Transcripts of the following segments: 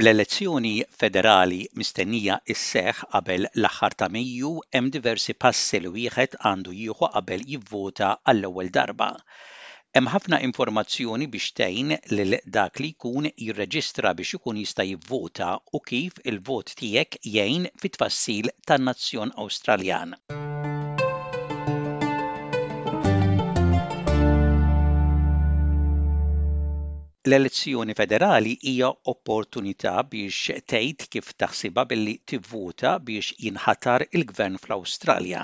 Bl-elezzjoni federali mistennija sseħħ qabel l-aħħar ta' Mejju, hemm diversi passi li wieħed għandu jieħu qabel jivvota għall-ewwel darba. Hemm ħafna informazzjoni biex tgħin lil dak li jkun jirreġistra biex ikun jista' jivvota u kif il-vot tiegħek jgħin fit-tfassil tan-nazzjon Awstraljan. L-elezzjoni federali hija opportunità biex tgħid kif taħsibha billi tivvota biex jinħatar il-gvern fl-Awstralja.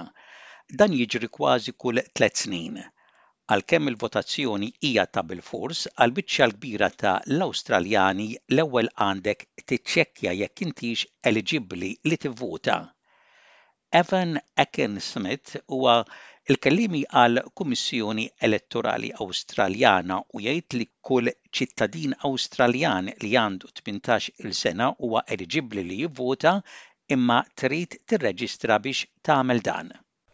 Dan jiġri kważi kull tliet snin. Għalkemm il-votazzjoni hija ta' bilfors, għall-biċċa l-kbira ta' l-Awstraljani l-ewwel għandek tiċċekkja jekk intix eliġibbli li tivvota. Evan Akin-Smith huwa l-kelliemi għal Kummissjoni Elettorali Awstraljana u jgħid li kull ċittadin Awstraljan li għandu tmintax il sena huwa eliġibbli li jivvota imma trid tirreġistra biex tagħmel dan.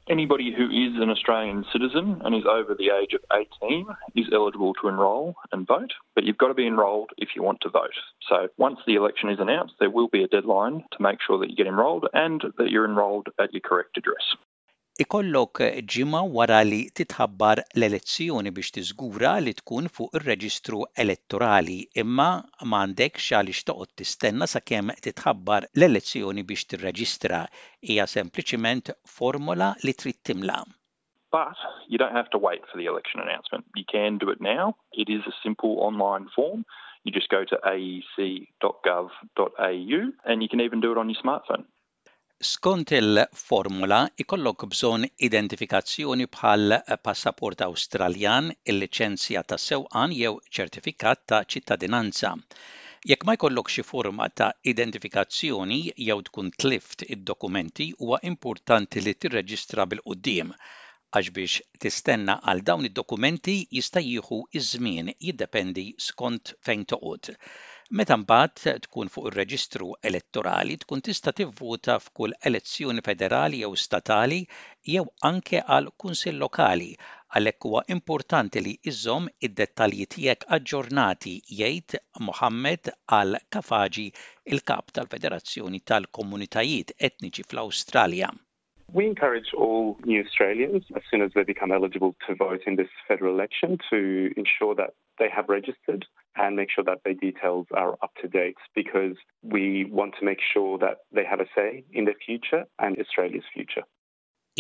Anybody who is an Australian citizen and is over the age of 18 is eligible to enrol and vote, but you've got to be enrolled if you want to vote. So once the election is announced, there will be a deadline to make sure that you get enrolled and that you're enrolled at your correct address. Ikollok ġimgħa wara li titħabbar l-elezzjoni biex tiżgura li tkun fuq ir-reġistru elettorali, imma ma għandekx għaliex toqgħod tistenna sakemm titħabbar l-elezzjoni biex tirreġistra. Hija sempliċiment formola li trid timla. But, you don't have to wait for the election announcement. You can do it now. It is a simple online form. You just go to aec.gov.au and you can even do it on your smartphone. Skont il-formola jkollok bżonn identifikazzjoni bħal passaport Awstraljan, il-liċenzja ta' sewqan jew ċertifikat ta' ċittadinanza. Jekk ma jkollok xi forma ta' identifikazzjoni jew tkun tlift id-dokumenti huwa importanti li tirreġistra bil-quddiem għax biex tistenna għal dawn id-dokumenti jista' jieħu ż-żmien jiddependi skont fejn toqgħod. Meta mbagħad tkun fuq ir-reġistru elettorali tkun tista' tivvota f'kull elezzjoni federali jew statali jew anke għal kunsill lokali, għalhekk huwa importanti li iżżomm id-dettalji tiegħek aġġornati, jgħid Mohammed Al Khafaji, il-Kap tal-Federazzjoni tal-Komunitajiet Etniċi fl-Awstralja. We encourage all new Australians, as soon as they become eligible to vote in this federal election, to ensure that they have registered and make sure that their details are up to date because we want to make sure that they have a say in their future and Australia's future.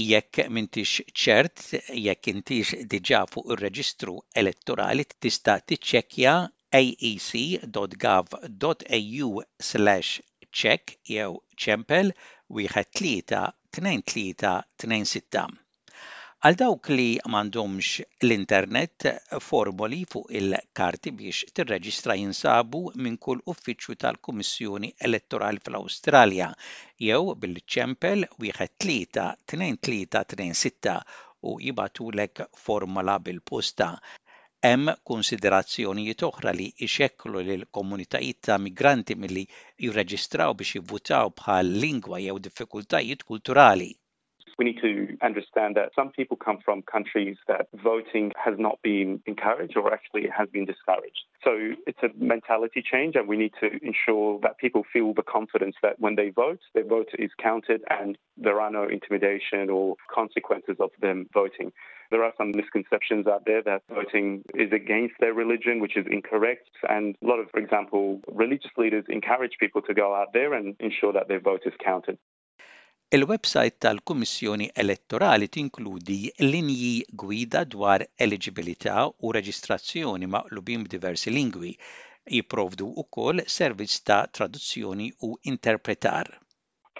jekk mintix ċert, jekk intix diġa fuq ir-reġistru elettorali tista' tiċċekkja aec.gov.au/check jew ċempel wieħed tlieta tnejn tlieta tnejn sitta. Għal dawk li m'għandhomx l-internet, formoli fuq il-karti biex tirreġistra jinsabu minn kull uffiċċju tal-Kummissjoni Elettorali fl-Awstralja jew billi ċċempel wieħed tlieta tnejn tlieta tnejn sitta u jibgħatulek formola bil-posta Hemm kunsiderazzjonijiet oħra li jxekklu lil komunitajiet ta' migranti milli jirreġistraw biex jivvutaw bħal lingwa jew diffikultajiet kulturali. We need to understand that some people come from countries that voting has not been encouraged or actually it has been discouraged. So it's a mentality change and we need to ensure that people feel the confidence that when they vote, their vote is counted and There are no intimidation or consequences of them voting. There are some misconceptions out there that voting is against their religion, which is incorrect. And a lot of, for example, religious leaders encourage people to go out there and ensure that their vote is counted. Il-websajt tal-Kummissjoni Elettorali tinkludi linji gwida dwar eliġibilità u reġistrazzjoni maqlubin b'diversi lingwi. Jipprovdu wkoll servizz ta' traduzzjoni u interpretar.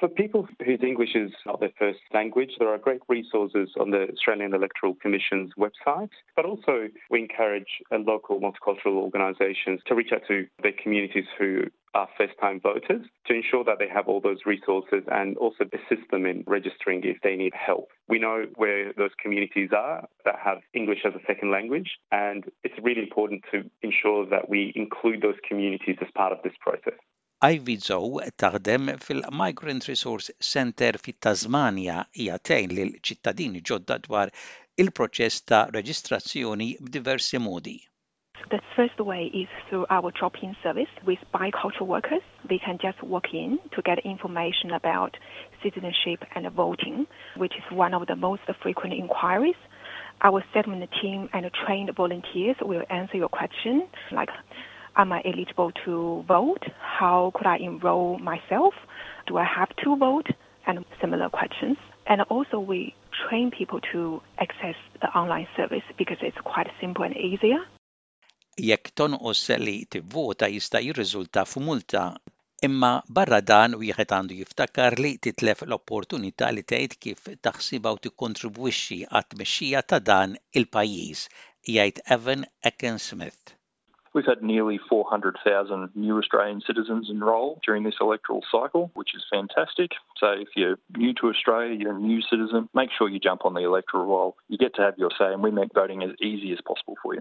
For people whose English is not their first language, there are great resources on the Australian Electoral Commission's website, but also we encourage uh, local multicultural organisations to reach out to their communities who are first time voters to ensure that they have all those resources and also assist them in registering if they need help. We know where those communities are that have English as a second language, and it's really important to ensure that we include those communities as part of this process. Ivy Zhou taħdem fil-Migrant Resource Centre fit-Tasmanja, hija tgħin lil ċittadini ġodda dwar il-proċess ta' reġistrazzjoni b'diversi modi. The first way is through our drop-in service with bicultural workers, they can just walk in to get information about citizenship and voting, which is one of the most frequent inquiries. Our settlement team and trained volunteers will answer your question like am I eligible to vote? How could I enroll myself? Do I have to vote? And similar questions. And also we train people to access the online service because it's quite simple and easier. Jekk tonqos li tivvota jista' jirriżulta f'multa, imma barra dan wieħed għandu jiftakar li titlef l-opportunità li tgħid kif taħsibha u tikkontribwixxi għat-tmexxija ta' dan il-pajjiż, jgħid Evan Ekin-Smith. We've had nearly 400,000 new Australian citizens enrol during this electoral cycle, which is fantastic. So if you're new to Australia, you're a new citizen, make sure you jump on the electoral roll. You get to have your say, and we make voting as easy as possible for you.